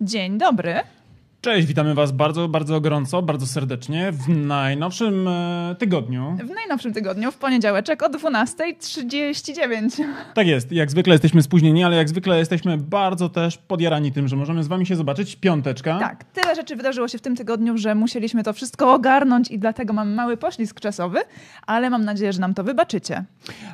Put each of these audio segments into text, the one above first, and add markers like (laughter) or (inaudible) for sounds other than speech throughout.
Dzień dobry. Cześć, witamy Was bardzo, bardzo gorąco, bardzo serdecznie w najnowszym e, tygodniu. W najnowszym tygodniu, w poniedziałeczek o 12.39. (laughs) Tak jest, jak zwykle jesteśmy spóźnieni, ale jak zwykle jesteśmy bardzo też podjarani tym, że możemy z Wami się zobaczyć. Piąteczka. Tak, tyle rzeczy wydarzyło się w tym tygodniu, że musieliśmy to wszystko ogarnąć i dlatego mam mały poślizg czasowy, ale mam nadzieję, że nam to wybaczycie.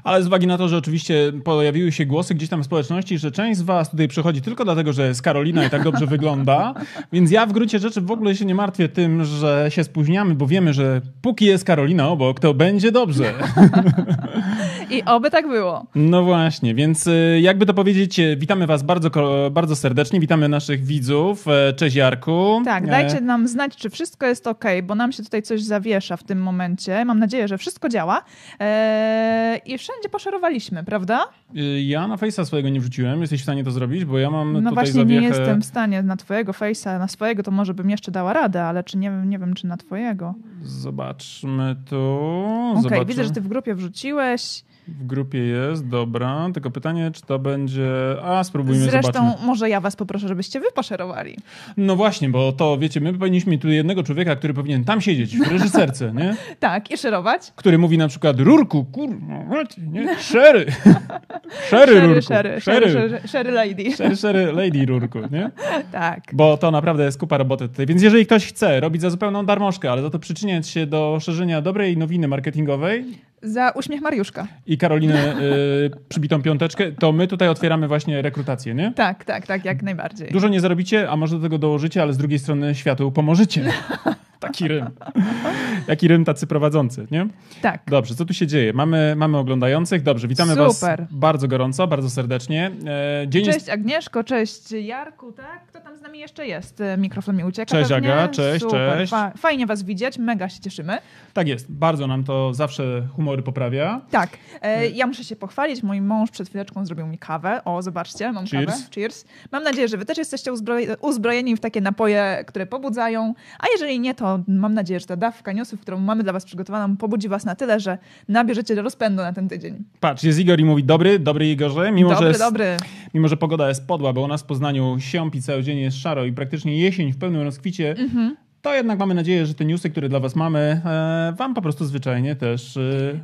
Ale z uwagi na to, że oczywiście pojawiły się głosy gdzieś tam w społeczności, że część z Was tutaj przychodzi tylko dlatego, że jest Karolina i tak dobrze wygląda, (laughs) więc ja w gruncie rzeczy w ogóle się nie martwię tym, że się spóźniamy, bo wiemy, że póki jest Karolina obok, to będzie dobrze. (laughs) I oby tak było. No właśnie, więc y, jakby to powiedzieć, y, witamy Was bardzo, bardzo serdecznie, witamy naszych widzów. E, Cześć Jarku. Tak, E, dajcie nam znać, czy wszystko jest ok, bo nam się tutaj coś zawiesza w tym momencie. Mam nadzieję, że wszystko działa. Eee, I wszędzie poszerowaliśmy, prawda? y, Ja na Face'a swojego nie wrzuciłem, jesteś w stanie to zrobić, bo ja mam No tutaj właśnie zawiechę... nie jestem w stanie na twojego face'a, na swojego to może bym jeszcze dała radę, ale czy nie, wiem- nie wiem, czy na twojego. Zobaczmy tu. Okej, Zobaczmy. widzę, że ty w grupie wrzuciłeś. W grupie jest, dobra. Tylko pytanie, czy to będzie... A, spróbujmy, Zresztą zobaczmy. może ja was poproszę, żebyście wy poszerowali. No właśnie, bo to, wiecie, my powinniśmy mieć tu jednego człowieka, który powinien tam siedzieć, w reżyserce, (laughs) nie? Tak, i szerować. Który mówi na przykład, Rurku, kurwa, nie? (laughs) Szery. Szery, Rurku. Sherry, Sherry, Sherry Lady. (laughs) Szery, szery, lady Rurku, nie? Tak. Bo to naprawdę jest kupa roboty tutaj. Więc jeżeli ktoś chce robić za zupełną darmożkę, ale za to przyczyniać się do szerzenia dobrej nowiny marketingowej Za uśmiech Mariuszka. i Karolinę y, przybitą piąteczkę, to my tutaj otwieramy właśnie rekrutację, nie? Tak, tak, tak, jak najbardziej. Dużo nie zarobicie, a może do tego dołożycie, ale z drugiej strony światu pomożecie. (laughs) Taki rym. Jaki rym tacy prowadzący, nie? Tak. Dobrze, co tu się dzieje? Mamy, mamy oglądających. Dobrze, witamy was Super. bardzo gorąco, bardzo serdecznie. E, dzień jest Cześć Agnieszko, cześć Jarku, tak? Kto tam z nami jeszcze jest? E, Mikrofon mi ucieka Cześć, pewnie. Aga, cześć, Super. cześć. Fa- fajnie was widzieć, mega się cieszymy. Tak jest, bardzo nam to zawsze humory poprawia. Tak, e, ja muszę się pochwalić. Mój mąż przed chwileczką zrobił mi kawę. O, zobaczcie, mam Cheers. kawę. Cheers. Mam nadzieję, że wy też jesteście uzbroj- uzbrojeni w takie napoje, które pobudzają. A jeżeli nie, to mam nadzieję, że ta dawka newsów, którą mamy dla was przygotowaną, pobudzi was na tyle, że nabierzecie rozpędu na ten tydzień. Patrz, jest Igor i mówi dobry, dobry Igorze, mimo, dobry, że, jest, dobry. mimo że pogoda jest podła, bo u nas w Poznaniu siąpi cały dzień jest szaro i praktycznie jesień w pełnym rozkwicie, Mhm. To jednak mamy nadzieję, że te newsy, które dla was mamy, e, wam po prostu zwyczajnie też e,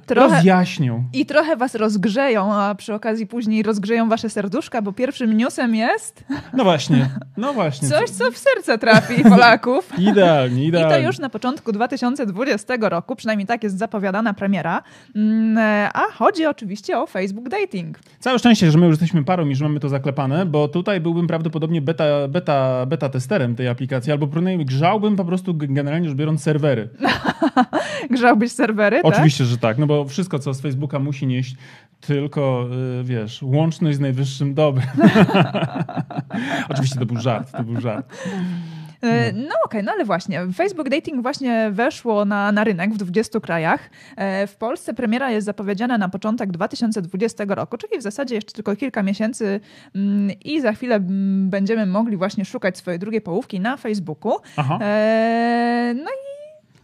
Trochę- rozjaśnią. I trochę was rozgrzeją, a przy okazji później rozgrzeją wasze serduszka, bo pierwszym newsem jest No właśnie, no (laughs) właśnie. coś, co w serce trafi Polaków. (laughs) Idealnie, I idealnie. to już na początku 2020 roku, przynajmniej tak jest zapowiadana premiera, Mm, a chodzi oczywiście o Facebook Dating. Całe szczęście, że my już jesteśmy parą i że mamy to zaklepane, bo tutaj byłbym prawdopodobnie beta, beta, beta testerem tej aplikacji, albo przynajmniej grzałbym po prostu generalnie rzecz biorąc serwery. (laughs) Grzałbyś serwery, Oczywiście, że tak, no bo wszystko, co z Facebooka musi nieść tylko, y, wiesz, łączność z najwyższym dobrem. (laughs) Oczywiście to był żart, to był żart. E, No okej, no ale właśnie, Facebook Dating właśnie weszło na, na rynek w 20 krajach. E, W Polsce premiera jest zapowiedziana na początek 2020 roku, czyli w zasadzie jeszcze tylko kilka miesięcy mm, i za chwilę mm, będziemy mogli właśnie szukać swojej drugiej połówki na Facebooku. Aha. E, No i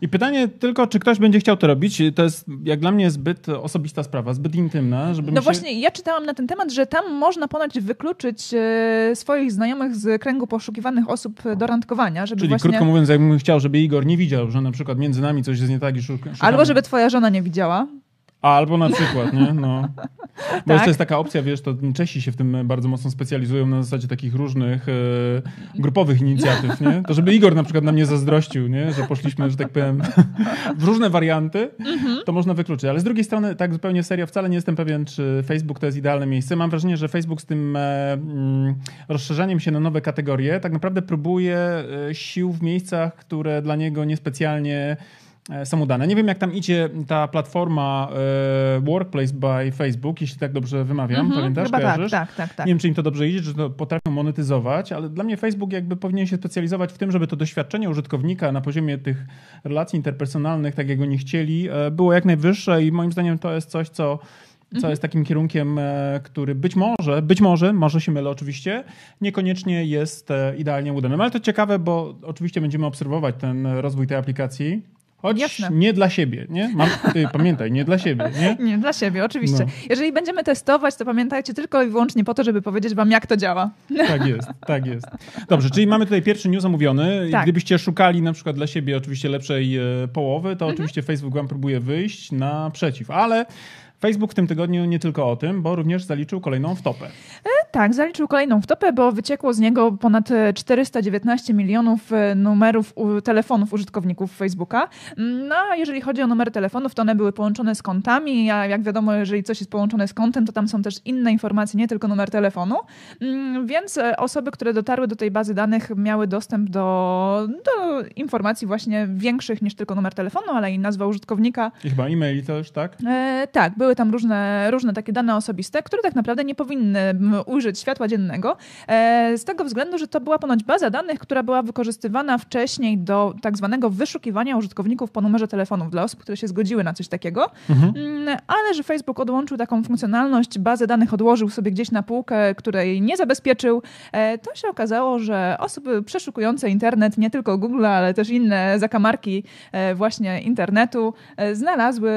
I pytanie tylko, czy ktoś będzie chciał to robić? To jest jak dla mnie zbyt osobista sprawa, zbyt intymna, żeby No się... właśnie, ja czytałam na ten temat, że tam można ponoć wykluczyć e, swoich znajomych z kręgu poszukiwanych osób do randkowania, żeby Czyli właśnie... krótko mówiąc, jakbym chciał, żeby Igor nie widział, że na przykład między nami coś jest nie tak i szukamy... Albo żeby twoja żona nie widziała. Albo na przykład, nie? No. (laughs) Bo Tak. jeszcze jest taka opcja, wiesz, to Czesi się w tym bardzo mocno specjalizują na zasadzie takich różnych e, grupowych inicjatyw, nie? To żeby Igor na przykład nam nie zazdrościł, nie? Że poszliśmy, że tak powiem, w różne warianty, Mhm. to można wykluczyć. Ale z drugiej strony, tak zupełnie serio, wcale nie jestem pewien, czy Facebook to jest idealne miejsce. Mam wrażenie, że Facebook z tym e, mm, rozszerzaniem się na nowe kategorie tak naprawdę próbuje e, sił w miejscach, które dla niego niespecjalnie e, są udane. Nie wiem, jak tam idzie ta platforma e, Workplace by Facebook, jeśli tak dobrze wymawiam. Mhm, Pamiętasz? Chyba tak, Kojarzysz? tak, tak, tak. Nie wiem, czy im to dobrze idzie, czy to potrafią monetyzować, ale dla mnie Facebook jakby powinien się specjalizować w tym, żeby to doświadczenie użytkownika na poziomie tych relacji interpersonalnych, tak jak oni chcieli, e, było jak najwyższe i moim zdaniem to jest coś, co co Mhm. jest takim kierunkiem, e, który być może, być może, może się mylę oczywiście, niekoniecznie jest e, idealnie udanym. Ale to ciekawe, bo oczywiście będziemy obserwować ten rozwój tej aplikacji. Choć Jasne. nie dla siebie, nie? Mam, ty, (laughs) pamiętaj, nie dla siebie, nie? Nie, dla siebie, oczywiście. No. Jeżeli będziemy testować, to pamiętajcie tylko i wyłącznie po to, żeby powiedzieć wam, jak to działa. (laughs) Tak jest, tak jest. Dobrze, czyli mamy tutaj pierwszy news omówiony. Tak. Gdybyście szukali na przykład dla siebie oczywiście lepszej e, połowy, to oczywiście Facebook wam próbuje wyjść naprzeciw, ale Facebook w tym tygodniu nie tylko o tym, bo również zaliczył kolejną wtopę. Tak, zaliczył kolejną wtopę, bo wyciekło z niego ponad e, 419 milionów e, numerów telefonów użytkowników Facebooka. No, a jeżeli chodzi o numery telefonów, to one były połączone z kontami, a jak wiadomo, jeżeli coś jest połączone z kontem, to tam są też inne informacje, nie tylko numer telefonu. Mm, Więc e, osoby, które dotarły do tej bazy danych, miały dostęp do, do informacji właśnie większych niż tylko numer telefonu, ale i nazwa użytkownika, I chyba e-maili też, tak? E, tak, były tam różne, różne takie dane osobiste, które tak naprawdę nie powinny ujrzeć światła dziennego, e, z tego względu, że to była ponoć baza danych, która była wykorzystywana wcześniej do tak zwanego wyszukiwania użytkowników po numerze telefonów dla osób, które się zgodziły na coś takiego, Mm, ale że Facebook odłączył taką funkcjonalność, bazę danych odłożył sobie gdzieś na półkę, której nie zabezpieczył, e, to się okazało, że osoby przeszukujące internet, nie tylko Google, ale też inne zakamarki e, właśnie internetu, znalazły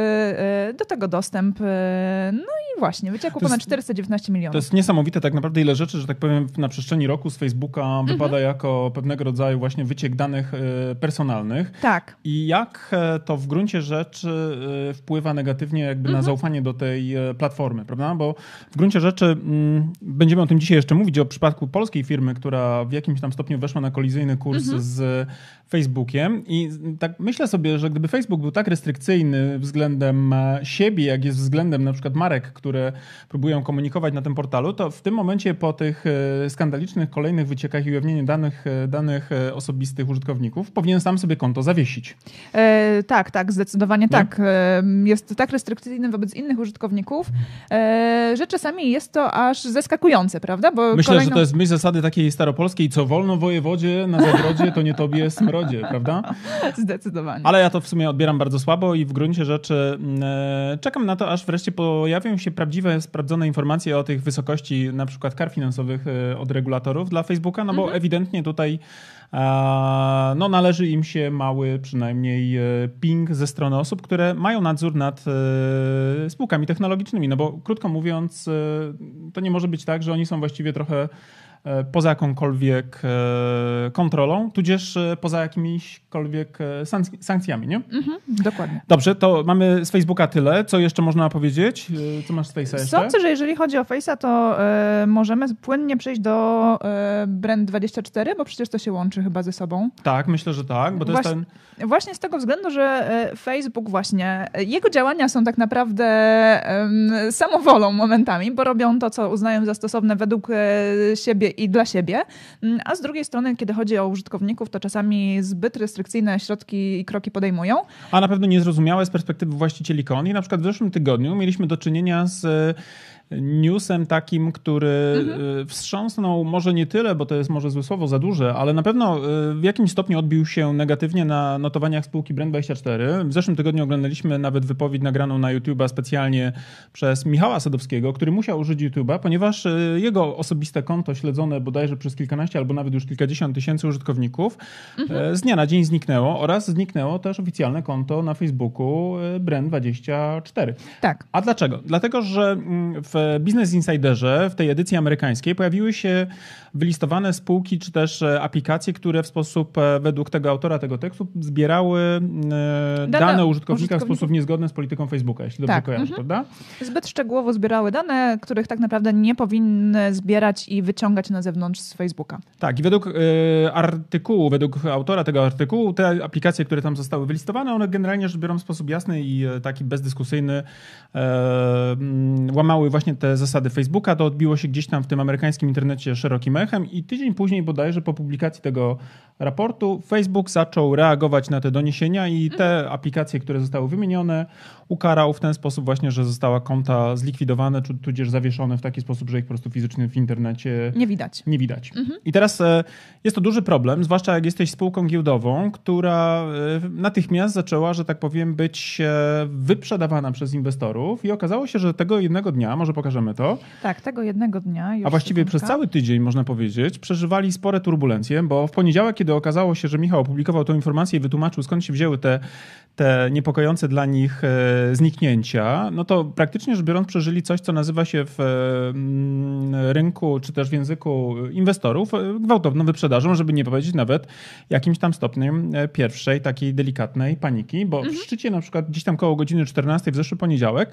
do tego dostęp. E, No i właśnie, wyciekło To jest- ponad 419 milionów. To jest niesamowite tak naprawdę ile rzeczy, że tak powiem, na przestrzeni roku z Facebooka Mhm. wypada jako pewnego rodzaju właśnie wyciek danych e, personalnych. Tak. I jak e, to w gruncie rzeczy wpływa negatywnie jakby Mhm. na zaufanie do tej platformy, prawda? Bo w gruncie rzeczy mm, będziemy o tym dzisiaj jeszcze mówić, o przypadku polskiej firmy, która w jakimś tam stopniu weszła na kolizyjny kurs Mhm. z Facebookiem i tak myślę sobie, że gdyby Facebook był tak restrykcyjny względem e, siebie, jak jest względem na przykład marek, które próbują komunikować na tym portalu, to w tym momencie po tych e, skandalicznych kolejnych wyciekach i ujawnieniu danych, e, danych osobistych użytkowników powinien sam sobie konto zawiesić. E, tak, tak, zdecydowanie Nie? tak. Jest tak restrykcyjny wobec innych użytkowników, że czasami jest to aż zaskakujące, prawda? Bo Myślę, kolejną... że to jest myśl zasady takiej staropolskiej, co wolno wojewodzie na zagrodzie, to nie tobie smrodzie, (laughs) prawda? Zdecydowanie. Ale ja to w sumie odbieram bardzo słabo i w gruncie rzeczy mm, e, czekam na to, aż wreszcie pojawią się prawdziwe, sprawdzone informacje o tych wysokości na przykład kar finansowych e, od regulatorów dla Facebooka, no bo ewidentnie tutaj no, należy im się mały przynajmniej e, ping ze strony osób, które mają nadzór nad spółkami technologicznymi, no bo krótko mówiąc to nie może być tak, że oni są właściwie trochę poza jakąkolwiek e, kontrolą, tudzież e, poza jakimiśkolwiek e, sank- sankcjami, nie? Mhm, dokładnie. Dobrze, to mamy z Facebooka tyle. Co jeszcze można powiedzieć? E, Co masz z Face'a jeszcze? Sądzę, że jeżeli chodzi o Face'a, to e, możemy płynnie przejść do e, Brand24, bo przecież to się łączy chyba ze sobą. Tak, myślę, że tak, bo to jest Właśnie- ten... Właśnie z tego względu, że e, Facebook właśnie, e, jego działania są tak naprawdę samowolą momentami, bo robią to, co uznają za stosowne według e, siebie i dla siebie, Mm, a z drugiej strony, kiedy chodzi o użytkowników, to czasami zbyt restrykcyjne środki i kroki podejmują. A na pewno niezrozumiałe z perspektywy właścicieli kont. I na przykład w zeszłym tygodniu mieliśmy do czynienia z newsem takim, który Mhm. e, wstrząsnął może nie tyle, bo to jest może złe słowo za duże, ale na pewno e, w jakimś stopniu odbił się negatywnie na notowaniach spółki Brand24. W zeszłym tygodniu oglądaliśmy nawet wypowiedź nagraną na YouTube'a specjalnie przez Michała Sadowskiego, który musiał użyć YouTube'a, ponieważ e, jego osobiste konto śledzone bodajże przez kilkanaście albo nawet już kilkadziesiąt tysięcy użytkowników e, z dnia na dzień zniknęło oraz zniknęło też oficjalne konto na Facebooku e, Brand24. Tak. A dlaczego? Dlatego, że mm, w Business Insiderze, w tej edycji amerykańskiej, pojawiły się wylistowane spółki czy też e, aplikacje, które w sposób, e, według tego autora tego tekstu, zbierały e, dane, Dane o użytkownikach w sposób niezgodny z polityką Facebooka, jeśli dobrze Tak, kojarzę, mhm. prawda? Zbyt szczegółowo zbierały dane, których tak naprawdę nie powinny zbierać i wyciągać na zewnątrz z Facebooka. Tak, i według e, artykułu, według autora tego artykułu, te aplikacje, które tam zostały wylistowane, one generalnie rzecz biorąc w sposób jasny i e, taki bezdyskusyjny e, mm, łamały właśnie te zasady Facebooka. To odbiło się gdzieś tam w tym amerykańskim internecie szerokim echem i tydzień później bodajże po publikacji tego raportu Facebook zaczął reagować na te doniesienia i te aplikacje, które zostały wymienione, ukarał w ten sposób właśnie, że została konta zlikwidowane, czy tudzież zawieszone w taki sposób, że ich po prostu fizycznie w internecie Nie widać. nie widać. I teraz e, jest to duży problem, zwłaszcza jak jesteś spółką giełdową, która e, natychmiast zaczęła, że tak powiem, być e, wyprzedawana przez inwestorów i okazało się, że tego jednego dnia, może może pokażemy to. Tak, tego jednego dnia. A właściwie przez cały tydzień, można powiedzieć, przeżywali spore turbulencje, bo w poniedziałek, kiedy okazało się, że Michał opublikował tę informację i wytłumaczył, skąd się wzięły te, te niepokojące dla nich e, zniknięcia, no to praktycznie rzecz biorąc przeżyli coś, co nazywa się w e, rynku, czy też w języku inwestorów e, gwałtowną wyprzedażą, żeby nie powiedzieć nawet jakimś tam stopniem e, pierwszej takiej delikatnej paniki, bo mhm. w szczycie na przykład gdzieś tam koło godziny 14 w zeszły poniedziałek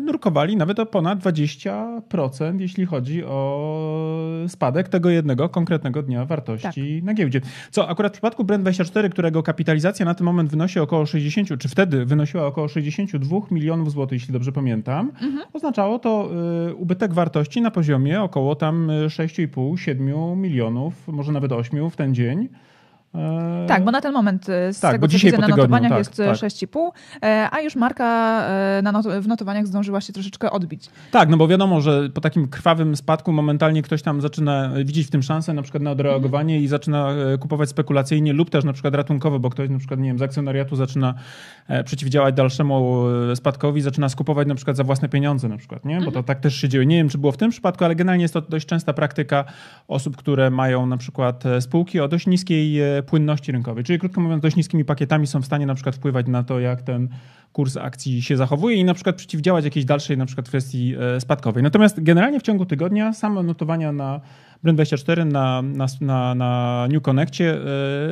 nurkowali nawet o ponad 20%, jeśli chodzi o spadek tego jednego konkretnego dnia wartości tak. na giełdzie. Co akurat w przypadku Brand24, którego kapitalizacja na ten moment wynosi około 60, czy wtedy wynosiła około 62 milionów złotych, jeśli dobrze pamiętam, mhm. oznaczało to y, ubytek wartości na poziomie około tam 6,5-7 milionów, może nawet 8 w ten dzień. E, tak, bo na ten moment e, z tak, tego, co widzę na notowaniach tak, jest tak. 6,5, e, a już marka not w notowaniach zdążyła się troszeczkę odbić. Tak, no bo wiadomo, że po takim krwawym spadku momentalnie ktoś tam zaczyna widzieć w tym szansę na przykład na odreagowanie mm. i zaczyna kupować spekulacyjnie lub też na przykład ratunkowo, bo ktoś na przykład, nie wiem, z akcjonariatu zaczyna przeciwdziałać dalszemu spadkowi, zaczyna skupować na przykład za własne pieniądze na przykład, nie? Bo to mhm. tak też się dzieje. Nie wiem, czy było w tym przypadku, ale generalnie jest to dość częsta praktyka osób, które mają na przykład spółki o dość niskiej płynności rynkowej. Czyli krótko mówiąc, dość niskimi pakietami są w stanie na przykład wpływać na to, jak ten kurs akcji się zachowuje i na przykład przeciwdziałać jakiejś dalszej na przykład kwestii e, spadkowej. Natomiast generalnie w ciągu tygodnia same notowania na Brand24 na, na, na, na New Connectie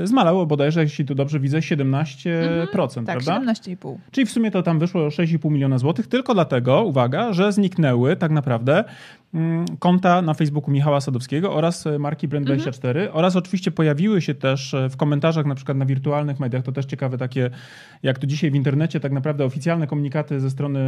yy, zmalało bodajże, jeśli to dobrze widzę, 17%, mhm, tak, prawda? 17,5. Czyli w sumie to tam wyszło 6,5 miliona złotych, tylko dlatego, uwaga, że zniknęły tak naprawdę konta na Facebooku Michała Sadowskiego oraz marki Brand24 mhm. oraz oczywiście pojawiły się też w komentarzach na przykład na wirtualnych mediach, to też ciekawe takie, jak to dzisiaj w internecie tak naprawdę oficjalne komunikaty ze strony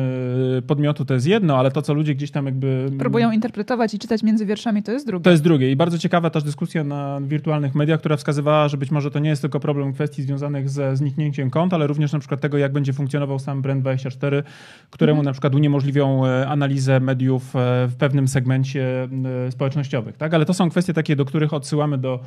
podmiotu to jest jedno, ale to co ludzie gdzieś tam jakby... Próbują interpretować i czytać między wierszami to jest drugie. To jest drugie. I bardzo ciekawa też dyskusja na wirtualnych mediach, która wskazywała, że być może to nie jest tylko problem kwestii związanych ze zniknięciem kont, ale również na przykład tego, jak będzie funkcjonował sam Brand24, któremu mhm. na przykład uniemożliwią e, analizę mediów e, w pewnym segmencie e, społecznościowych. Tak? Ale to są kwestie takie, do których odsyłamy do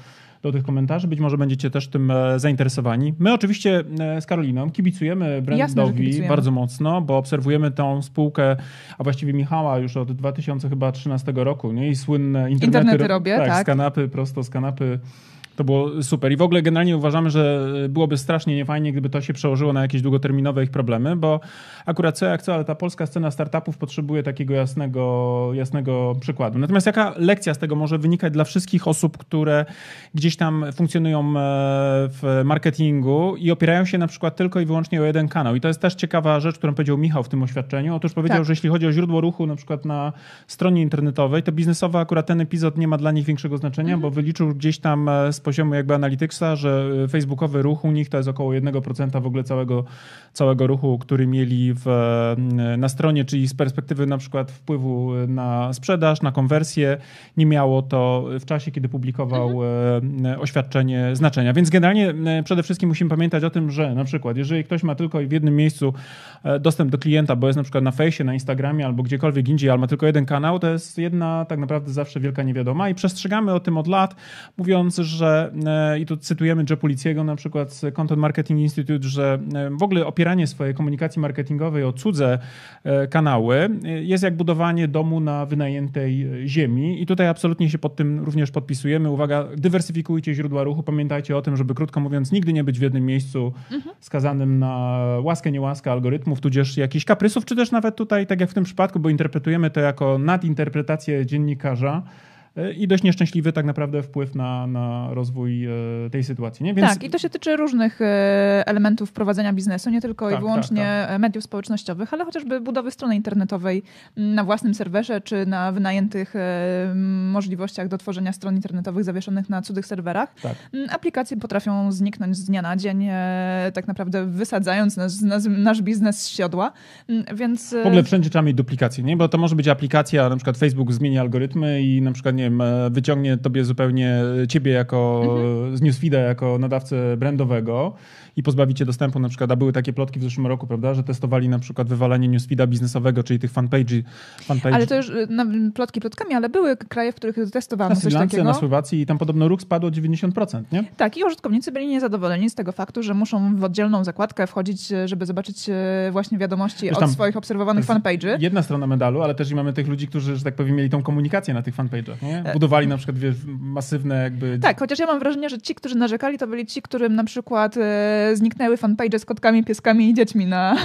do tych komentarzy. Być może będziecie też tym e, zainteresowani. My oczywiście e, z Karoliną kibicujemy brandowi bardzo mocno, bo obserwujemy tą spółkę, a właściwie Michała już od 2013 roku. Nie? I słynne internety, internety robię, tak, tak. z kanapy, prosto z kanapy to było super. I w ogóle generalnie uważamy, że byłoby strasznie niefajnie, gdyby to się przełożyło na jakieś długoterminowe ich problemy, bo akurat co jak co, ale ta polska scena startupów potrzebuje takiego jasnego, jasnego przykładu. Natomiast jaka lekcja z tego może wynikać dla wszystkich osób, które gdzieś tam funkcjonują e, w marketingu i opierają się na przykład tylko i wyłącznie o jeden kanał. I to jest też ciekawa rzecz, którą powiedział Michał w tym oświadczeniu. Otóż powiedział, tak. że jeśli chodzi o źródło ruchu na przykład na stronie internetowej, to biznesowo akurat ten epizod nie ma dla nich większego znaczenia, mhm. bo wyliczył gdzieś tam z poziomu jakby Analyticsa, że e, facebookowy ruch u nich to jest około 1% w ogóle całego, całego ruchu, który mieli w, e, na stronie, czyli z perspektywy na przykład wpływu na sprzedaż, na konwersję, nie miało to w czasie, kiedy publikował mhm. E, oświadczenie znaczenia. Więc generalnie przede wszystkim musimy pamiętać o tym, że na przykład jeżeli ktoś ma tylko w jednym miejscu dostęp do klienta, bo jest na przykład na fejsie, na Instagramie albo gdziekolwiek indziej, ale ma tylko jeden kanał, to jest jedna tak naprawdę zawsze wielka niewiadoma i przestrzegamy o tym od lat, mówiąc, że E, i tu cytujemy Joe Policiego na przykład z Content Marketing Institute, że e, w ogóle opieranie swojej komunikacji marketingowej o cudze e, kanały jest jak budowanie domu na wynajętej ziemi i tutaj absolutnie się pod tym również podpisujemy. Uwaga, dywersyfikujcie źródła ruchu, pamiętajcie o tym, żeby krótko mówiąc nigdy nie być w jednym miejscu mhm. skazanym na łaskę, niełaskę algorytmów, tudzież jakichś kaprysów, czy też nawet tutaj, tak jak w tym przypadku, bo interpretujemy to jako nadinterpretację dziennikarza, i dość nieszczęśliwy tak naprawdę wpływ na, na rozwój e, tej sytuacji. Nie? Więc... Tak, i to się tyczy różnych e, elementów prowadzenia biznesu, nie tylko tak, i wyłącznie tak, tak. mediów społecznościowych, ale chociażby budowy strony internetowej na własnym serwerze, czy na wynajętych e, możliwościach do tworzenia stron internetowych zawieszonych na cudzych serwerach. Tak. Aplikacje potrafią zniknąć z dnia na dzień, tak naprawdę wysadzając nasz, nasz biznes z siodła, więc... W ogóle wszędzie trzeba mieć duplikację, nie? bo to może być aplikacja, na przykład Facebook zmieni algorytmy i na przykład, nie wiem, e, wyciągnie tobie zupełnie ciebie jako Mhm. z newsfeeda jako nadawcę brandowego i pozbawicie dostępu na przykład, a były takie plotki w zeszłym roku, prawda, że testowali na przykład wywalanie newsfeeda biznesowego, czyli tych fanpage'i. Fanpage, Ale to już y, na, plotki plotkami, ale były kraje, w których testowano na coś Lance, takiego. na Słowacji i tam podobno ruch spadł o 90%, nie? Tak, i użytkownicy byli niezadowoleni z tego faktu, że muszą w oddzielną zakładkę wchodzić, e, żeby zobaczyć e, właśnie wiadomości Wiesz, od swoich obserwowanych fanpage'y. Jedna strona medalu, ale też i mamy tych ludzi, którzy, że tak powiem, mieli tą komunikację na tych fanpage'ach, nie? Budowali na przykład wiesz, masywne jakby... Tak, chociaż ja mam wrażenie, że ci, którzy narzekali, to byli ci, którym na przykład zniknęły fanpage z kotkami, pieskami i dziećmi na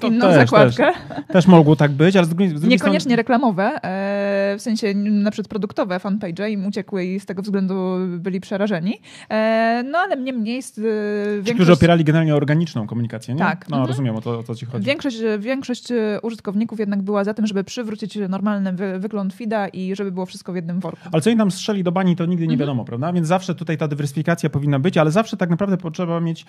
To inną też, zakładkę. Też mogło tak być, ale z drugiej, z drugiej Niekoniecznie strony... reklamowe, e, w sensie na przykład produktowe fanpage im uciekły i z tego względu byli przerażeni. E, no ale niemniej jest, e, Ci, większość... którzy opierali generalnie organiczną komunikację, nie? Tak. No, Mhm. rozumiem o to, o co ci chodzi. Większość, większość użytkowników jednak była za tym, żeby przywrócić normalny wy, wygląd feeda i żeby było wszystko w jednym worku. Ale co im tam strzeli do bani, to nigdy nie Mhm. wiadomo, prawda? Więc zawsze tutaj ta dywersyfikacja powinna być, ale zawsze tak naprawdę potrzeba mieć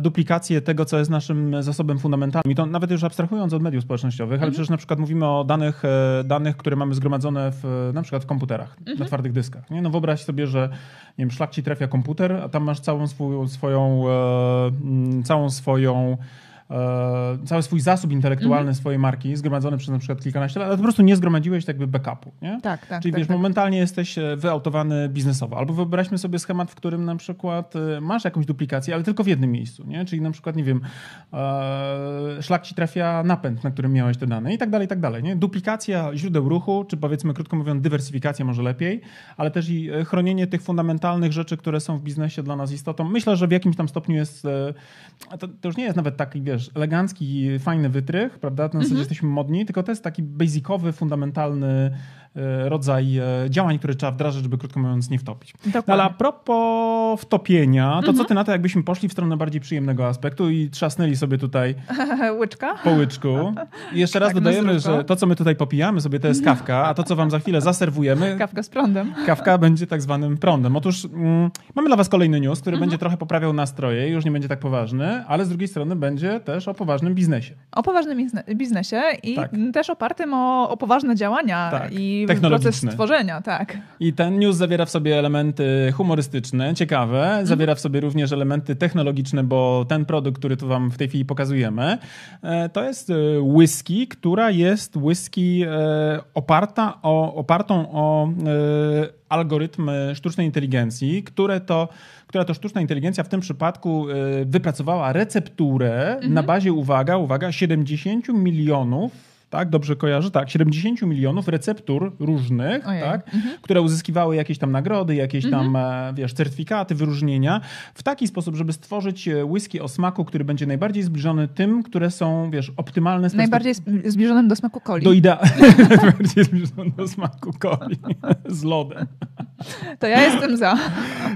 duplikację tego, co jest naszym zasobem fundamentalnym. I to nawet już abstrahując od mediów społecznościowych, ale przecież na przykład mówimy o danych, e, danych które mamy zgromadzone w, na przykład w komputerach, na twardych dyskach. Nie? No wyobraź sobie, że nie wiem, szlak ci trafia komputer, a tam masz całą swoją, swoją e, całą swoją e, cały swój zasób intelektualny swojej marki, zgromadzony przez na przykład kilkanaście lat, ale po prostu nie zgromadziłeś tak jakby backupu. Nie? Tak, tak. Czyli tak, wiesz, tak. momentalnie jesteś e, wyautowany biznesowo. Albo wyobraźmy sobie schemat, w którym na przykład e, masz jakąś duplikację, ale tylko w jednym miejscu. Nie? Czyli na przykład, nie wiem, e, szlak ci trafia napęd, na którym miałeś te dane i tak dalej, i tak dalej. Nie? Duplikacja źródeł ruchu, czy powiedzmy, krótko mówiąc, dywersyfikacja może lepiej, ale też i e, chronienie tych fundamentalnych rzeczy, które są w biznesie dla nas istotą. Myślę, że w jakimś tam stopniu jest, e, to, to już nie jest nawet taki, wiesz, elegancki, fajny wytrych, prawda? Na zasadzie jesteśmy modni, tylko to jest taki basicowy, fundamentalny rodzaj e, działań, które trzeba wdrażać, żeby krótko mówiąc nie wtopić. No, ale a Dokładnie. propos wtopienia, to co ty na to, jakbyśmy poszli w stronę bardziej przyjemnego aspektu i trzasnęli sobie tutaj (laughs) Łyczka. po łyczku. I jeszcze (laughs) raz Tak, dodajemy, że to, co my tutaj popijamy sobie, to jest kawka, a to, co wam za chwilę zaserwujemy, Kawka z prądem. kawka (laughs) będzie tak zwanym prądem. Otóż mm, mamy dla was kolejny news, który będzie trochę poprawiał nastroje, już nie będzie tak poważny, ale z drugiej strony będzie też o poważnym biznesie. O poważnym bizne- biznesie i Tak. też opartym o, o poważne działania Tak, i technologiczne. proces stworzenia, tak. I ten news zawiera w sobie elementy humorystyczne, ciekawe, zawiera w sobie również elementy technologiczne, bo ten produkt, który tu wam w tej chwili pokazujemy, e, to jest e, whisky, która jest whisky e, oparta o, opartą o algorytmy sztucznej inteligencji, które to, która to sztuczna inteligencja w tym przypadku wypracowała recepturę na bazie, uwaga, uwaga, 70 milionów tak, dobrze kojarzę, tak, 70 milionów receptur różnych, Ojej. tak, które uzyskiwały jakieś tam nagrody, jakieś tam, e, wiesz, certyfikaty, wyróżnienia, w taki sposób, żeby stworzyć e, whisky o smaku, który będzie najbardziej zbliżony tym, które są, wiesz, optymalne z Najbardziej sp- zbliżonym do smaku coli. do idea... (laughs) najbardziej zbliżone do smaku coli (laughs) z lodem. To ja jestem za.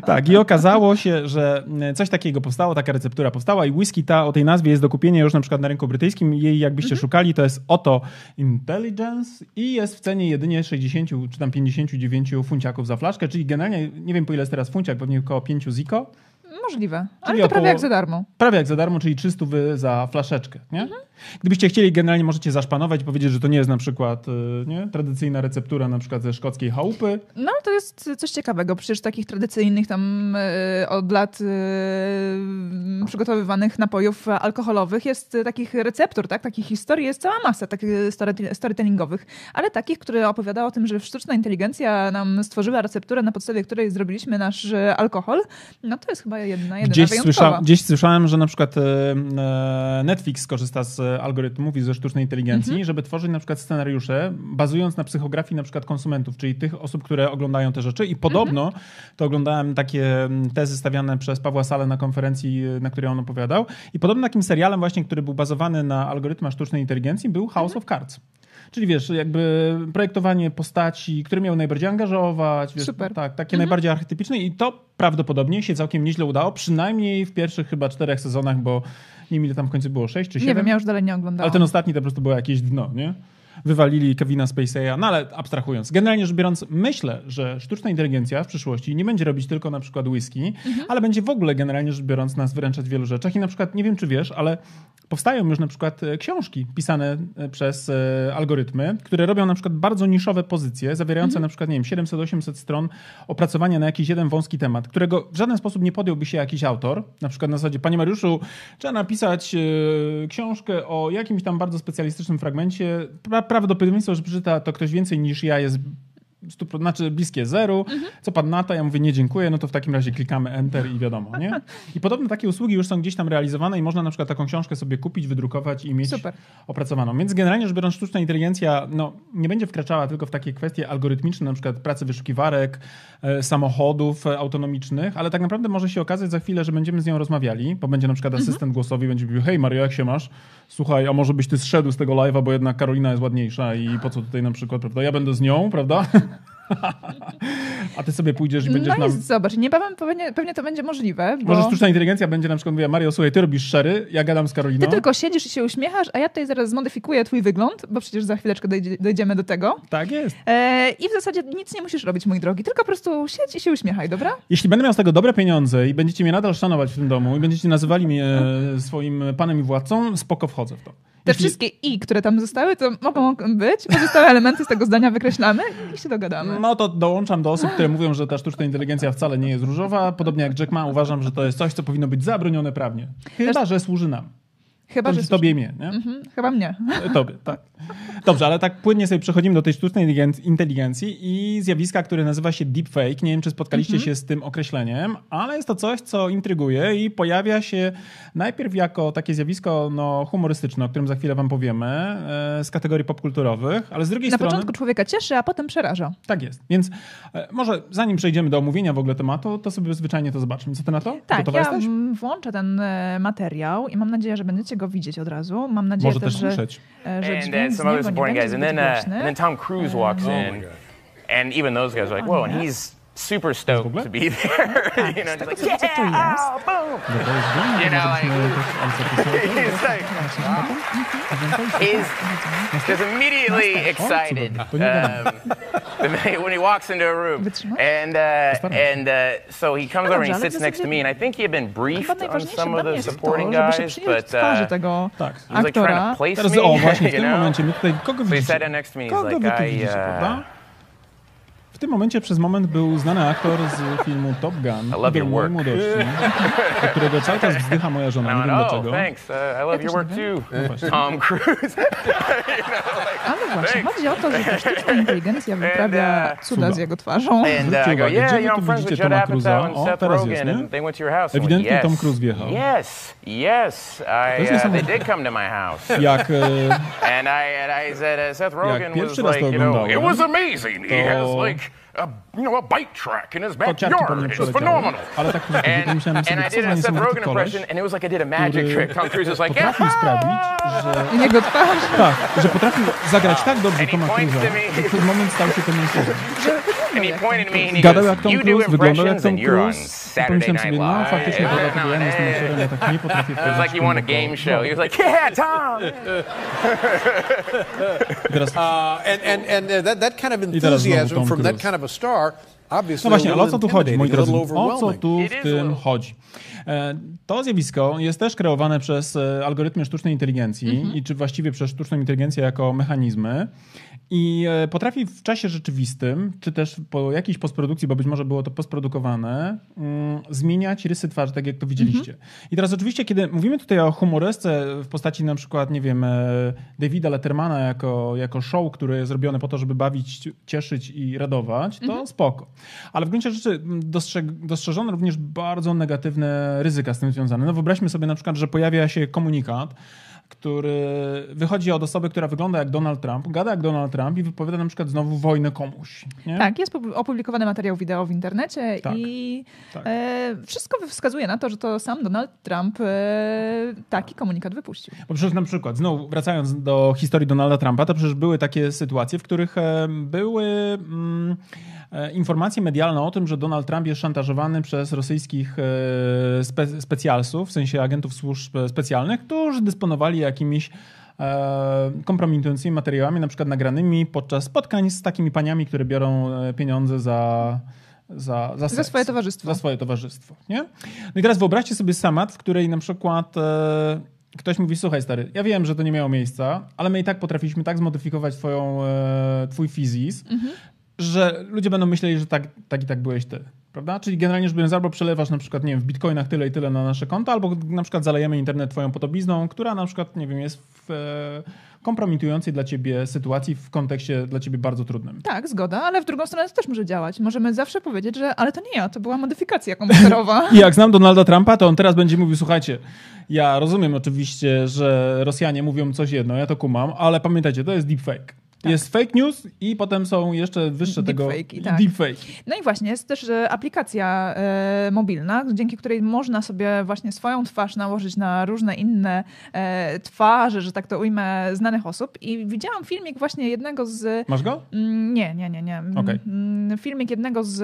Tak, i okazało się, że e, coś takiego powstało, taka receptura powstała i whisky ta o tej nazwie jest do kupienia już na przykład na rynku brytyjskim. Jej jakbyście szukali, to jest Oto Intelligence i jest w cenie jedynie 60 czy tam 59 funciaków za flaszkę, czyli generalnie, nie wiem po ile jest teraz funciak, pewnie około 5 ziko. Możliwe. Ale Czyli to prawie jak za darmo. Prawie jak za darmo, czyli 300 wy za flaszeczkę, nie? Gdybyście chcieli, generalnie możecie zaszpanować i powiedzieć, że to nie jest na przykład y, nie? tradycyjna receptura na przykład ze szkockiej chałupy, No ale to jest coś ciekawego. Przecież takich tradycyjnych tam e, od lat e, przygotowywanych napojów alkoholowych jest takich receptur, tak? Takich historii jest cała masa takich story- storytellingowych, ale takich, które opowiadały o tym, że sztuczna inteligencja nam stworzyła recepturę, na podstawie której zrobiliśmy nasz alkohol, no to jest chyba jedna, jedyna Gdzieś, słysza, gdzieś słyszałem, że na przykład e, e, Netflix korzysta z e, algorytmów i ze sztucznej inteligencji, Mhm. żeby tworzyć na przykład scenariusze bazując na psychografii na przykład konsumentów, czyli tych osób, które oglądają te rzeczy. I podobno, Mhm. to oglądałem takie tezy stawiane przez Pawła Salę na konferencji, na której on opowiadał. I podobno takim serialem właśnie, który był bazowany na algorytmach sztucznej inteligencji był House Mhm. of Cards. Czyli wiesz, jakby projektowanie postaci, które miały najbardziej angażować, wiesz, Super. tak, takie Mhm. najbardziej archetypiczne i to prawdopodobnie się całkiem nieźle udało, przynajmniej w pierwszych chyba czterech sezonach, bo nie wiem ile tam w końcu było, sześć czy Nie siedem? wiem, ja już dalej nie oglądałam. Ale ten ostatni to po prostu było jakieś dno, nie? Wywalili Kevina Spacey'a, no ale abstrahując. Generalnie rzecz biorąc, myślę, że sztuczna inteligencja w przyszłości nie będzie robić tylko na przykład whisky, Mhm. ale będzie w ogóle generalnie rzecz biorąc nas wyręczać w wielu rzeczach i na przykład, nie wiem czy wiesz, ale powstają już na przykład e, książki pisane e, przez e, algorytmy, które robią na przykład bardzo niszowe pozycje, zawierające Mhm. na przykład, nie wiem, 700-800 stron opracowania na jakiś jeden wąski temat, którego w żaden sposób nie podjąłby się jakiś autor. Na przykład na zasadzie, panie Mariuszu, trzeba napisać książkę o jakimś tam bardzo specjalistycznym fragmencie. Pra, prawdopodobieństwo, że przeczyta to ktoś więcej niż ja jest stu, znaczy bliskie zeru. Co pan na to? Ja mówię, nie dziękuję, no to w takim razie klikamy Enter i wiadomo, nie? (laughs) I podobne takie usługi już są gdzieś tam realizowane i można na przykład taką książkę sobie kupić, wydrukować i mieć Super. opracowaną. Więc generalnie rzecz biorąc, sztuczna inteligencja no, nie będzie wkraczała tylko w takie kwestie algorytmiczne, na przykład pracy wyszukiwarek, e, samochodów e, autonomicznych, ale tak naprawdę może się okazać za chwilę, że będziemy z nią rozmawiali, bo będzie na przykład asystent głosowy będzie mówił, hej Mario, jak się masz? Słuchaj, a może byś ty zszedł z tego live'a, bo jednak Karolina jest ładniejsza i po co tutaj na przykład, prawda? Ja będę z nią, prawda? (laughs) a ty sobie pójdziesz i będziesz No nam... zobacz, niebawem pewnie, pewnie to będzie możliwe, bo Może sztuczna inteligencja będzie na przykład mówiła, Mario, słuchaj, ty robisz szery, ja gadam z Karoliną. ty tylko siedzisz i się uśmiechasz, a ja tutaj zaraz zmodyfikuję twój wygląd, bo przecież za chwileczkę dojdzie, dojdziemy do tego. Tak jest. E, I w zasadzie nic nie musisz robić, mój drogi, tylko po prostu siedź i się uśmiechaj, dobra? Jeśli będę miał z tego dobre pieniądze i będziecie mnie nadal szanować w tym domu i będziecie nazywali mnie e, swoim panem i władcą, spoko wchodzę w to. Te wszystkie i, które tam zostały, to mogą być. Pozostałe elementy z tego zdania wykreślamy i się dogadamy. No to dołączam do osób, które mówią, że ta sztuczna inteligencja wcale nie jest różowa. Podobnie jak Jack Ma, uważam, że to jest coś, co powinno być zabronione prawnie. Chyba, że służy nam. Chyba, że... tobie i mnie, nie? Mhm, chyba mnie. Tobie, tak. Dobrze, ale tak płynnie sobie przechodzimy do tej sztucznej inteligen- inteligencji i zjawiska, które nazywa się deepfake. Nie wiem, czy spotkaliście Mhm. się z tym określeniem, ale jest to coś, co intryguje i pojawia się najpierw jako takie zjawisko no, humorystyczne, o którym za chwilę wam powiemy, e, z kategorii popkulturowych, ale z drugiej Na strony... początku człowieka cieszy, a potem przeraża. Tak jest. Więc e, może zanim przejdziemy do omówienia w ogóle tematu, to sobie zwyczajnie to zobaczmy. Co ty na to? Tak, Gotowa ja jesteś? włączę ten e, materiał i mam nadzieję, że będziecie go widzieć od razu. Mam nadzieję Może też że, słyszeć. e, że and dźwięk uh, z some other niego nie supporting będzie guys, and then uh, and then Tom Cruise walks in, and even those guys are like, "Whoa!" And he's super stoked to be (laughs) there. (laughs) you know, just like, "Yeah, oh, boom!" Dobra, jest wolno, You know, like- (laughs) He's like, he's just immediately excited um, when he walks into a room, and uh, and uh, so he comes over and he sits next to me, and I think he had been briefed on some of the supporting żeby się guys, but twarzy uh, he was like trying aktora. to place Teraz, me, o właśnie, w you tym know? momencie my So he sat down next to me. He's like, I, uh, prawda? W tym momencie przez moment był znany aktor z filmu Top Gun. your mojej work. młodości, (laughs) do którego cały czas wzdycha moja żona. I Nie wiem oh, dlaczego. thanks. Uh, I love your work too, właśnie. Tom Cruise. (laughs) Ale właśnie, chodzi o to, że ta sztuczna (laughs) inteligencja wyprawia uh, cuda z jego twarzą. Uh, Zwróćcie I go, uwagę, yeah, gdzie wy tu widzicie Toma and O, Seth teraz Rogen, jest, nie? and they went to your house. I went, Ewidentnie yes, Tom Cruise wjechał. Yes, yes. I, uh, they did come to my house. Jak e, And I, and I said, uh, Seth Rogen was pierwszy raz like, to you know, oglądałem, it was amazing. He has like a, you know, a bike track in his backyard. It was phenomenal. Tak And, and I did a Seth Rogen impression, and it was like I did a magic trick. Tom Cruise was like, yeah. sprawić, że I jego twarz. tak, że potrafił zagrać tak dobrze And he Toma points to Cruise'a, me. że przez moment stał się tym (laughs) mężczyzną. Gadał jak Tom you do Cruise, wyglądał jak impressions Tom and you're on Cruise. Pomyślałem Night sobie, no Live. faktycznie, to every dlatego now ja and jestem aktorem, ja tak nie potrafię It was like you won a game show. He was like, yeah, Tom. Teraz, (laughs) and and, and that, that kind of I teraz znowu enthusiasm Tom from that Cruise. kind of a star, obviously No właśnie, a ale o co tu chodzi, moi drodzy? O co tu w tym chodzi? E, To zjawisko jest też kreowane przez e, algorytmy sztucznej inteligencji Mhm. i czy właściwie przez sztuczną inteligencję jako mechanizmy. I e, potrafi w czasie rzeczywistym, czy też po jakiejś postprodukcji, bo być może było to postprodukowane, mm, zmieniać rysy twarzy, tak jak to widzieliście. I teraz oczywiście, kiedy mówimy tutaj o humorysce w postaci na przykład, nie wiem, e, Davida Lettermana jako, jako show, które jest zrobione po to, żeby bawić, cieszyć i radować, to spoko. Ale w gruncie rzeczy mm, dostrzeżono również bardzo negatywne ryzyka z tym związane. No wyobraźmy sobie na przykład, że pojawia się komunikat, który wychodzi od osoby, która wygląda jak Donald Trump, gada jak Donald Trump i wypowiada na przykład znowu wojnę komuś. Nie? Tak, jest pu- opublikowany materiał wideo w internecie Tak, i tak. e, wszystko wskazuje na to, że to sam Donald Trump e, taki komunikat wypuścił. Bo przecież na przykład, znowu wracając do historii Donalda Trumpa, to przecież były takie sytuacje, w których były mm, e, informacje medialne o tym, że Donald Trump jest szantażowany przez rosyjskich e, spe, specjalsów, w sensie agentów służb specjalnych, którzy dysponowali jakimiś e, kompromitującymi materiałami, na przykład nagranymi podczas spotkań z takimi paniami, które biorą pieniądze za za, za, seks, swoje towarzystwo. Za swoje towarzystwo, nie? No i teraz wyobraźcie sobie samat, w której na przykład e, ktoś mówi, słuchaj stary, ja wiem, że to nie miało miejsca, ale my i tak potrafiliśmy tak zmodyfikować twoją, e, twój fizis, mhm. Że ludzie będą myśleli, że tak, tak i tak byłeś ty. Prawda? Czyli generalnie rzecz biorąc, albo przelewasz na przykład, nie wiem, w bitcoinach tyle i tyle na nasze konto, albo na przykład zalejemy internet twoją podobizną, która na przykład, nie wiem, jest w e, kompromitującej dla ciebie sytuacji w kontekście dla ciebie bardzo trudnym. Tak, zgoda, ale w drugą stronę to też może działać. Możemy zawsze powiedzieć, że ale to nie ja, to była modyfikacja komputerowa. I (laughs) jak znam Donalda Trumpa, to on teraz będzie mówił, słuchajcie, ja rozumiem oczywiście, że Rosjanie mówią coś jedno, ja to kumam, ale pamiętajcie, to jest deepfake. Tak. Jest fake news i potem są jeszcze wyższe deepfake, tego tak. deepfake. No i właśnie jest też e, aplikacja e, mobilna, dzięki której można sobie właśnie swoją twarz nałożyć na różne inne e, twarze, że tak to ujmę, znanych osób. I widziałam filmik właśnie jednego z... Masz go? Mm, nie, nie, nie, nie. Okay. Mm, filmik jednego z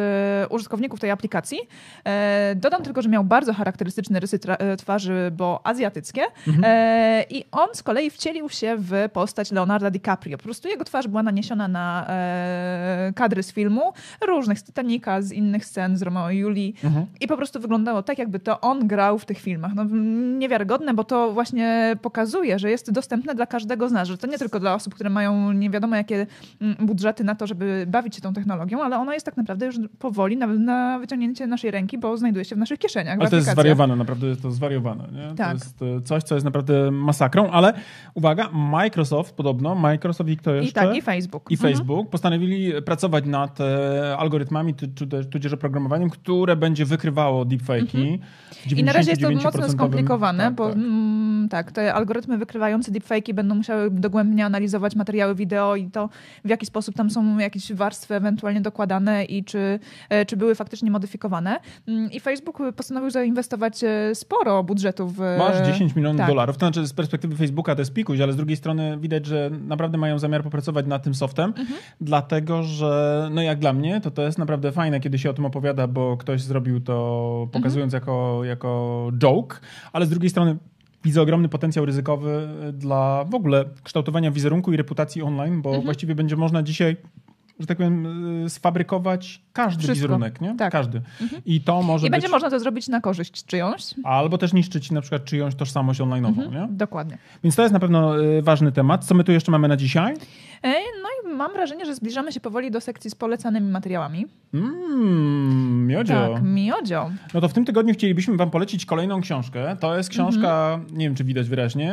użytkowników tej aplikacji. E, dodam tylko, że miał bardzo charakterystyczne rysy e, twarzy, bo azjatyckie. Mhm. E, I on z kolei wcielił się w postać Leonarda DiCaprio. Po prostu jego twarz była naniesiona na e, kadry z filmu, różnych, z Titanica, z innych scen, z Romeo i Julii mhm. i po prostu wyglądało tak, jakby to on grał w tych filmach. No, niewiarygodne, bo to właśnie pokazuje, że jest dostępne dla każdego z nas, że to nie tylko dla osób, które mają nie wiadomo jakie budżety na to, żeby bawić się tą technologią, ale ona jest tak naprawdę już powoli na, na wyciągnięcie naszej ręki, bo znajduje się w naszych kieszeniach. Ale to jest zwariowane, naprawdę jest to zwariowane. Nie? Tak. To jest e, coś, co jest naprawdę masakrą, ale uwaga, Microsoft podobno, Microsoft i kto jeszcze? Tak, i Facebook. I mhm. Facebook postanowili pracować nad e, algorytmami, tudzież oprogramowaniem, które będzie wykrywało deepfake'i. Mhm. I na razie jest to mocno skomplikowane, tak, bo tak. Mm, tak, te algorytmy wykrywające deepfake'i będą musiały dogłębnie analizować materiały wideo i to, w jaki sposób tam są jakieś warstwy ewentualnie dokładane i czy, e, czy były faktycznie modyfikowane. Mm, I Facebook postanowił zainwestować e, sporo budżetu w... Masz 10 milionów tak. dolarów, to znaczy z perspektywy Facebooka to jest pikuś, ale z drugiej strony widać, że naprawdę mają zamiar popracować pracować nad tym softem, mhm. dlatego że, no jak dla mnie, to to jest naprawdę fajne, kiedy się o tym opowiada, bo ktoś zrobił to pokazując mhm. jako, jako joke, ale z drugiej strony widzę ogromny potencjał ryzykowy dla w ogóle kształtowania wizerunku i reputacji online, bo mhm. właściwie będzie można dzisiaj że tak powiem, y, sfabrykować każdy Wszystko. wizerunek, nie? Tak. Każdy. Mhm. I to może I być... będzie można to zrobić na korzyść czyjąś. Albo też niszczyć na przykład czyjąś tożsamość online'ową, mhm. nie? Dokładnie. Więc to jest na pewno y, ważny temat. Co my tu jeszcze mamy na dzisiaj? No i mam wrażenie, że zbliżamy się powoli do sekcji z polecanymi materiałami. Mmm, miodzio. Tak, miodzio. No to w tym tygodniu chcielibyśmy wam polecić kolejną książkę. To jest książka, mhm. nie wiem czy widać wyraźnie,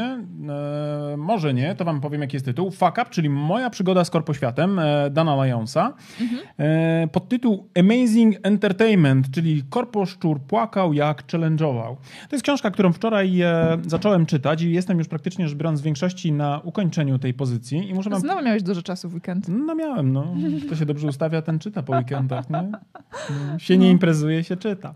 e, może nie, to wam powiem jaki jest tytuł. Fuck Up, czyli Moja przygoda z korpoświatem e, Dana Lyonsa. Mhm. E, podtytuł Amazing Entertainment, czyli Korposzczur płakał jak challenge'ował. To jest książka, którą wczoraj e, zacząłem czytać i jestem już praktycznie rzecz biorąc w większości na ukończeniu tej pozycji. I muszę wam... Znowu miałeś dużo czasu w weekend. No miałem, no. (laughs) To się dobrze ustawia, ten czyta po weekendach, nie? (laughs) Się nie imprezuje, się czyta.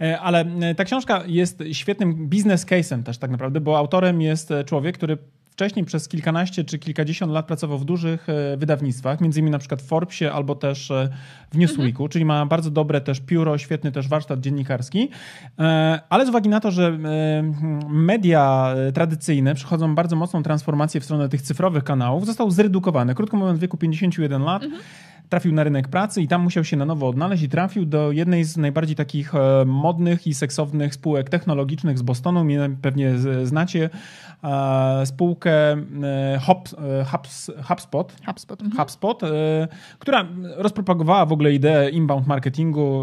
E, ale e, ta książka jest świetnym business case'em też tak naprawdę, bo autorem jest człowiek, który wcześniej przez kilkanaście czy kilkadziesiąt lat pracował w dużych e, wydawnictwach, między innymi na przykład w Forbesie albo też e, w Newsweeku, mhm. czyli ma bardzo dobre też pióro, świetny też warsztat dziennikarski, e, ale z uwagi na to, że media tradycyjne przechodzą bardzo mocną transformację w stronę tych cyfrowych kanałów, został zredukowany. Krótko mówiąc, w wieku 51 lat mhm trafił na rynek pracy i tam musiał się na nowo odnaleźć i trafił do jednej z najbardziej takich modnych i seksownych spółek technologicznych z Bostonu. Pewnie znacie spółkę e, Hop, e, HubSpot, HubSpot, mhm. HubSpot e, która rozpropagowała w ogóle ideę inbound marketingu,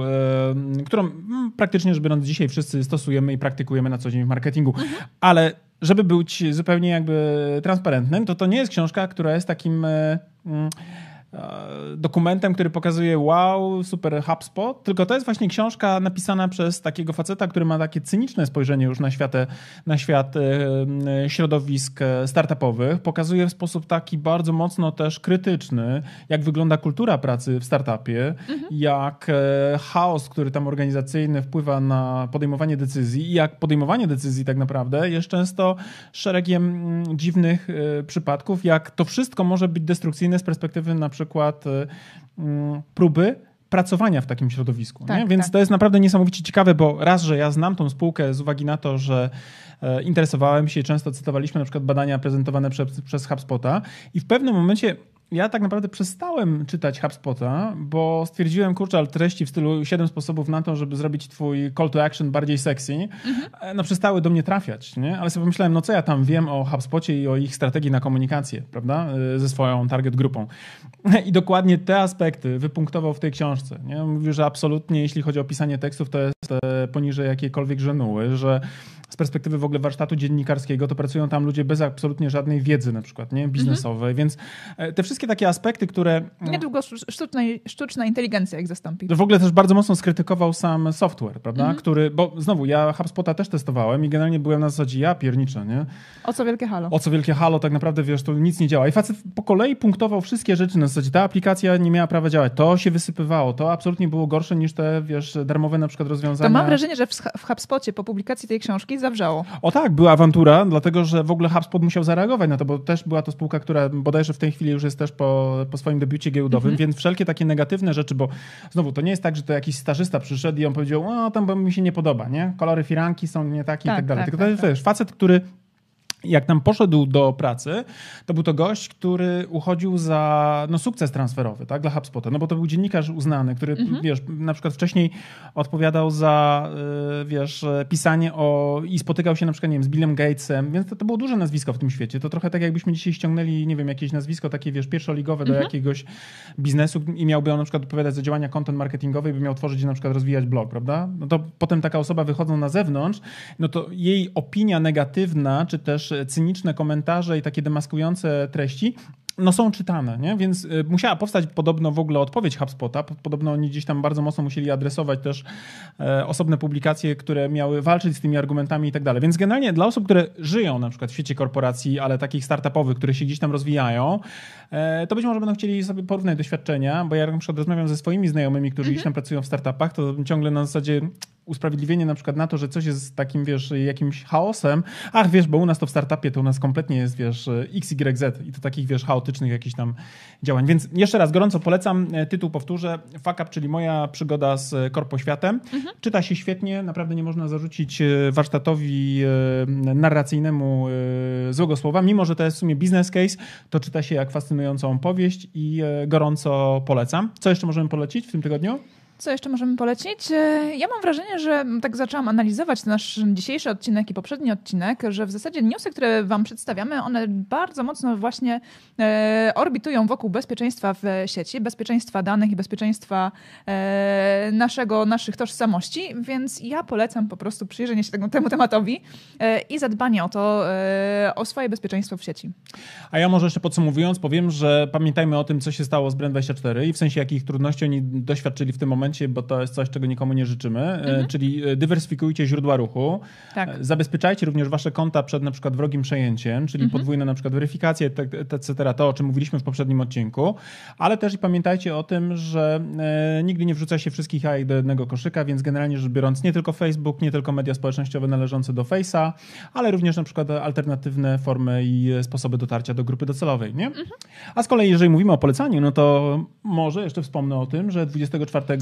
którą praktycznie rzecz biorąc dzisiaj wszyscy stosujemy i praktykujemy na co dzień w marketingu. Mhm. Ale żeby być zupełnie jakby transparentnym, to to nie jest książka, która jest takim E, dokumentem, który pokazuje wow, super HubSpot, tylko to jest właśnie książka napisana przez takiego faceta, który ma takie cyniczne spojrzenie już na świat, na świat e, środowisk e, startupowych. Pokazuje w sposób taki bardzo mocno też krytyczny, jak wygląda kultura pracy w startupie, mhm. jak chaos, który tam organizacyjny wpływa na podejmowanie decyzji i jak podejmowanie decyzji tak naprawdę jest często szeregiem dziwnych przypadków, jak to wszystko może być destrukcyjne z perspektywy na przykład przykład y, mm, próby pracowania w takim środowisku. Tak, Więc tak. to jest naprawdę niesamowicie ciekawe, bo raz, że ja znam tą spółkę z uwagi na to, że e, interesowałem się i często cytowaliśmy na przykład badania prezentowane przez, przez HubSpota i w pewnym momencie ja tak naprawdę przestałem czytać HubSpota, bo stwierdziłem, kurczę, ale treści w stylu 7 sposobów na to, żeby zrobić twój call to action bardziej sexy, mhm. no przestały do mnie trafiać, nie? Ale sobie pomyślałem, no co ja tam wiem o HubSpocie i o ich strategii na komunikację, prawda? Y, ze swoją target grupą. (laughs) I dokładnie te aspekty wypunktował w tej książce. Nie? Mówił, że absolutnie, jeśli chodzi o pisanie tekstów, to jest e, poniżej jakiejkolwiek żenuły, że z perspektywy w ogóle warsztatu dziennikarskiego, to pracują tam ludzie bez absolutnie żadnej wiedzy na przykład, nie? Biznesowej, mhm. więc e, te wszystkie takie aspekty, które... Mm, Niedługo sztuczna, sztuczna inteligencja ich zastąpi. W ogóle też bardzo mocno skrytykował sam software, prawda? Mhm. Który, bo znowu, ja HubSpota też testowałem i generalnie byłem na zasadzie, ja pierniczę, nie? O co wielkie halo. O co wielkie halo, tak naprawdę, wiesz, to nic nie działa. I facet po kolei punktował wszystkie rzeczy na zasadzie, ta aplikacja nie miała prawa działać, to się wysypywało, to absolutnie było gorsze niż te, wiesz, darmowe na przykład rozwiązania. To mam wrażenie, że w, w HubSpocie po publikacji tej książki zawrzało. O tak, była awantura, dlatego że w ogóle HubSpot musiał zareagować na to, bo też była to spółka, która bodajże w tej chwili już jest też po, po swoim debiucie giełdowym, mhm. więc wszelkie takie negatywne rzeczy, bo znowu to nie jest tak, że to jakiś stażysta przyszedł i on powiedział, o tam bo mi się nie podoba, nie? Kolory firanki są nie takie tak, i tak dalej. Tak, Tylko tak, to jest tak. facet, który jak tam poszedł do pracy, to był to gość, który uchodził za no, sukces transferowy tak, dla HubSpota, no bo to był dziennikarz uznany, który, mhm. wiesz, na przykład wcześniej odpowiadał za, y, wiesz, pisanie o i spotykał się na przykład, nie wiem, z Billem Gatesem, więc to, to było duże nazwisko w tym świecie. To trochę tak jakbyśmy dzisiaj ściągnęli, nie wiem, jakieś nazwisko takie, wiesz, pierwszoligowe do mhm. jakiegoś biznesu i miałby on na przykład odpowiadać za działania content marketingowe i by miał tworzyć i na przykład rozwijać blog, prawda? No to potem taka osoba wychodząc na zewnątrz, no to jej opinia negatywna, czy też cyniczne komentarze i takie demaskujące treści no są czytane, nie? więc y, musiała powstać podobno w ogóle odpowiedź HubSpota. Podobno oni gdzieś tam bardzo mocno musieli adresować też e, osobne publikacje, które miały walczyć z tymi argumentami i tak dalej. Więc generalnie dla osób, które żyją na przykład w świecie korporacji, ale takich startupowych, które się gdzieś tam rozwijają, e, to być może będą chcieli sobie porównać doświadczenia, bo ja na przykład rozmawiam ze swoimi znajomymi, którzy mhm. gdzieś tam pracują w startupach, to ciągle na zasadzie usprawiedliwienie na przykład na to, że coś jest takim, wiesz, jakimś chaosem. Ach, wiesz, bo u nas to w startupie to u nas kompletnie jest, wiesz, XYZ i to takich, wiesz, chaotycznych jakichś tam działań. Więc jeszcze raz gorąco polecam. E, tytuł powtórzę. Fuck Up, czyli moja przygoda z korpoświatem. Mhm. Czyta się świetnie. Naprawdę nie można zarzucić e, warsztatowi e, narracyjnemu złego słowa. Mimo, że to jest w sumie business case, to czyta się jak fascynującą powieść i gorąco polecam. Co jeszcze możemy polecić w tym tygodniu? Co jeszcze możemy polecić? E, ja mam wrażenie, że tak zaczęłam analizować nasz dzisiejszy odcinek i poprzedni odcinek, że w zasadzie newsy, które Wam przedstawiamy, one bardzo mocno właśnie e, orbitują wokół bezpieczeństwa w sieci, bezpieczeństwa danych i bezpieczeństwa e, naszego, naszych tożsamości, więc ja polecam po prostu przyjrzenie się temu, temu tematowi i zadbanie o to, o swoje bezpieczeństwo w sieci. A ja może jeszcze podsumowując powiem, że pamiętajmy o tym, co się stało z Brand24 i w sensie jakich trudności oni doświadczyli w tym momencie momencie, bo to jest coś, czego nikomu nie życzymy, e, mhm. czyli e, dywersyfikujcie źródła ruchu, tak. E, zabezpieczajcie również wasze konta przed na przykład wrogim przejęciem, czyli mhm. podwójne na przykład weryfikacje, etc., to o czym mówiliśmy w poprzednim odcinku, ale też i pamiętajcie o tym, że nigdy nie wrzuca się wszystkich jajek do jednego koszyka, więc generalnie rzecz biorąc nie tylko Facebook, nie tylko media społecznościowe należące do Face'a, ale również na przykład alternatywne formy i sposoby dotarcia do grupy docelowej, nie? Mhm. A z kolei jeżeli mówimy o polecaniu, no to może jeszcze wspomnę o tym, że 24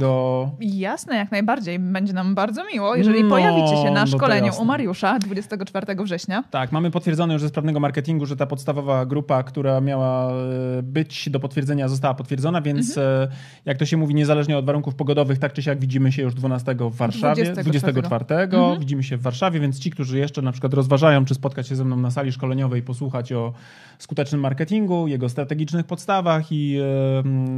Jasne, jak najbardziej. Będzie nam bardzo miło, jeżeli no, pojawicie się na szkoleniu u Mariusza 24 września. Tak, mamy potwierdzone już ze sprawnego marketingu, że ta podstawowa grupa, która miała e, być do potwierdzenia, została potwierdzona, więc mhm. E, jak to się mówi, niezależnie od warunków pogodowych, tak czy siak widzimy się już 12 w Warszawie, 24, 24 mhm. widzimy się w Warszawie, więc ci, którzy jeszcze na przykład rozważają, czy spotkać się ze mną na sali szkoleniowej posłuchać o skutecznym marketingu, jego strategicznych podstawach i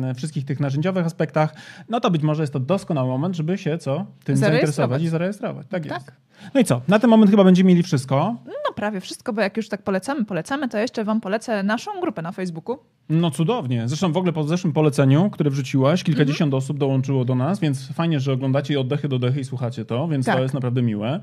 e, wszystkich tych narzędziowych aspektach, no to być może jest to doskonały moment, żeby się co? Tym zainteresować i zarejestrować. Tak, tak jest. No i co? Na ten moment chyba będziemy mieli wszystko. No prawie wszystko, bo jak już tak polecamy, polecamy, to jeszcze wam polecę naszą grupę na Facebooku. No cudownie. Zresztą w ogóle po zeszłym poleceniu, które wrzuciłaś, kilkadziesiąt mhm. osób dołączyło do nas, więc fajnie, że oglądacie oddechy do dechy i słuchacie to, więc tak. to jest naprawdę miłe.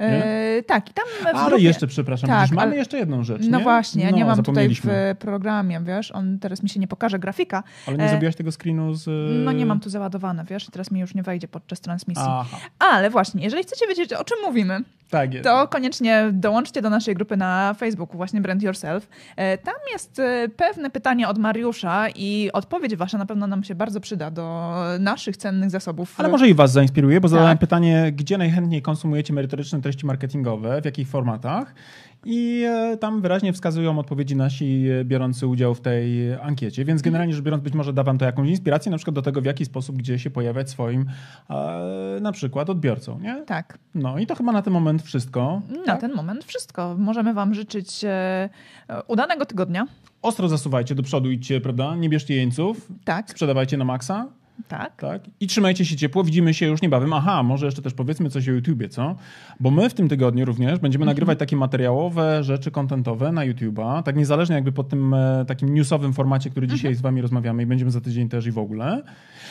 E, tak, i tam Ale grupie... jeszcze, przepraszam, tak, mamy ale... jeszcze jedną rzecz. No nie? właśnie, ja no, nie mam tutaj w programie, wiesz, on teraz mi się nie pokaże grafika. Ale nie e... zrobiłaś tego screenu z. No nie mam tu załadowane, wiesz, teraz mi już nie wejdzie podczas transmisji. Aha. Ale właśnie, jeżeli chcecie wiedzieć, o czym mówimy, tak jest. to koniecznie dołączcie do naszej grupy na Facebooku, właśnie Brand Yourself. E, tam jest e, pewne pytanie od Mariusza i odpowiedź wasza na pewno nam się bardzo przyda do naszych cennych zasobów. Ale może i was zainspiruje, bo zadałem tak. pytanie, gdzie najchętniej konsumujecie merytoryczne treści marketingowe, w jakich formatach i e, tam wyraźnie wskazują odpowiedzi nasi e, biorący udział w tej ankiecie, więc generalnie rzecz biorąc być może da wam to jakąś inspirację na przykład do tego, w jaki sposób gdzie się pojawiać swoim e, na przykład odbiorcą, nie? Tak. No i to chyba na ten moment wszystko. Na tak? ten moment wszystko. Możemy wam życzyć e, udanego tygodnia. Ostro zasuwajcie do przodu, idźcie, prawda? Nie bierzcie jeńców. Tak. Sprzedawajcie na maksa. Tak. Tak. I trzymajcie się ciepło. Widzimy się już niebawem. Aha, może jeszcze też powiedzmy coś o YouTubie, co? Bo my w tym tygodniu również będziemy Mhm. nagrywać takie materiałowe rzeczy kontentowe na YouTube'a. Tak niezależnie jakby po tym e, takim newsowym formacie, który Mhm. dzisiaj z wami rozmawiamy i będziemy za tydzień też i w ogóle.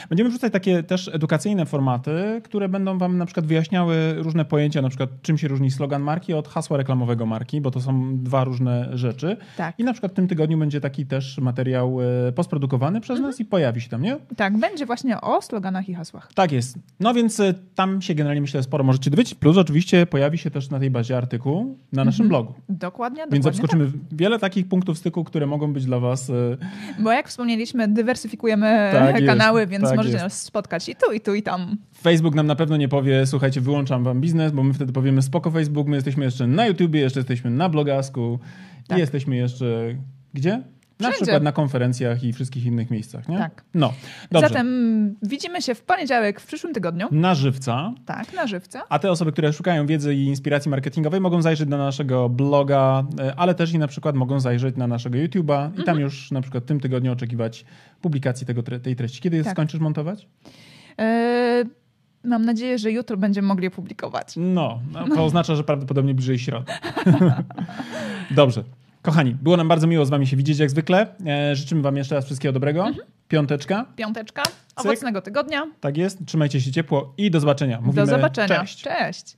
Będziemy wrzucać takie też edukacyjne formaty, które będą wam na przykład wyjaśniały różne pojęcia, na przykład czym się różni slogan marki od hasła reklamowego marki, bo to są dwa różne rzeczy. Tak. I na przykład w tym tygodniu będzie taki też materiał e, postprodukowany przez Mhm. nas i pojawi się tam, nie? Tak, będzie właśnie o sloganach i hasłach. Tak jest. No więc y, tam się generalnie myślę sporo możecie dowiedzieć. Plus oczywiście pojawi się też na tej bazie artykuł na naszym blogu. Dokładnie, Więc obskoczymy w wiele takich punktów styku, które mogą być dla was... Tak. Bo jak wspomnieliśmy, dywersyfikujemy Tak (laughs) jest, kanały, więc tak możecie jest. nas spotkać i tu, i tu, i tam. Facebook nam na pewno nie powie, słuchajcie, wyłączam wam biznes, bo my wtedy powiemy spoko Facebook, my jesteśmy jeszcze na YouTubie, jeszcze jesteśmy na blogasku Tak. i jesteśmy jeszcze... Gdzie? Na Wszędzie. przykład na konferencjach i wszystkich innych miejscach, nie? Tak. No, dobrze. Zatem widzimy się w poniedziałek w przyszłym tygodniu. Na żywca. Tak, na żywca. A te osoby, które szukają wiedzy i inspiracji marketingowej, mogą zajrzeć na naszego bloga, e, ale też i na przykład mogą zajrzeć na naszego YouTube'a i tam już na przykład w tym tygodniu oczekiwać publikacji tego, tej treści. Kiedy Tak. skończysz montować? Yy, mam nadzieję, że jutro będziemy mogli opublikować. No, no to oznacza, że prawdopodobnie bliżej środy. (laughs) Dobrze. Kochani, było nam bardzo miło z wami się widzieć jak zwykle. E, życzymy wam jeszcze raz wszystkiego dobrego. Piąteczka. Piąteczka, owocnego tygodnia. Tak jest. Trzymajcie się ciepło i do zobaczenia. Mówimy Do zobaczenia. Cześć. Cześć.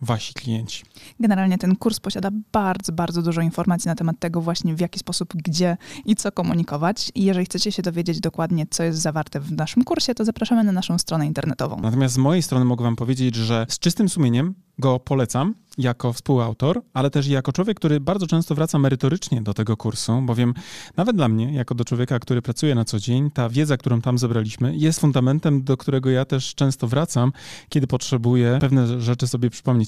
wasi klienci. Generalnie ten kurs posiada bardzo, bardzo dużo informacji na temat tego właśnie w jaki sposób, gdzie i co komunikować. I jeżeli chcecie się dowiedzieć dokładnie, co jest zawarte w naszym kursie, to zapraszamy na naszą stronę internetową. Natomiast z mojej strony mogę wam powiedzieć, że z czystym sumieniem go polecam jako współautor, ale też jako człowiek, który bardzo często wraca merytorycznie do tego kursu, bowiem nawet dla mnie, jako do człowieka, który pracuje na co dzień, ta wiedza, którą tam zebraliśmy, jest fundamentem, do którego ja też często wracam, kiedy potrzebuję pewne rzeczy sobie przypomnieć.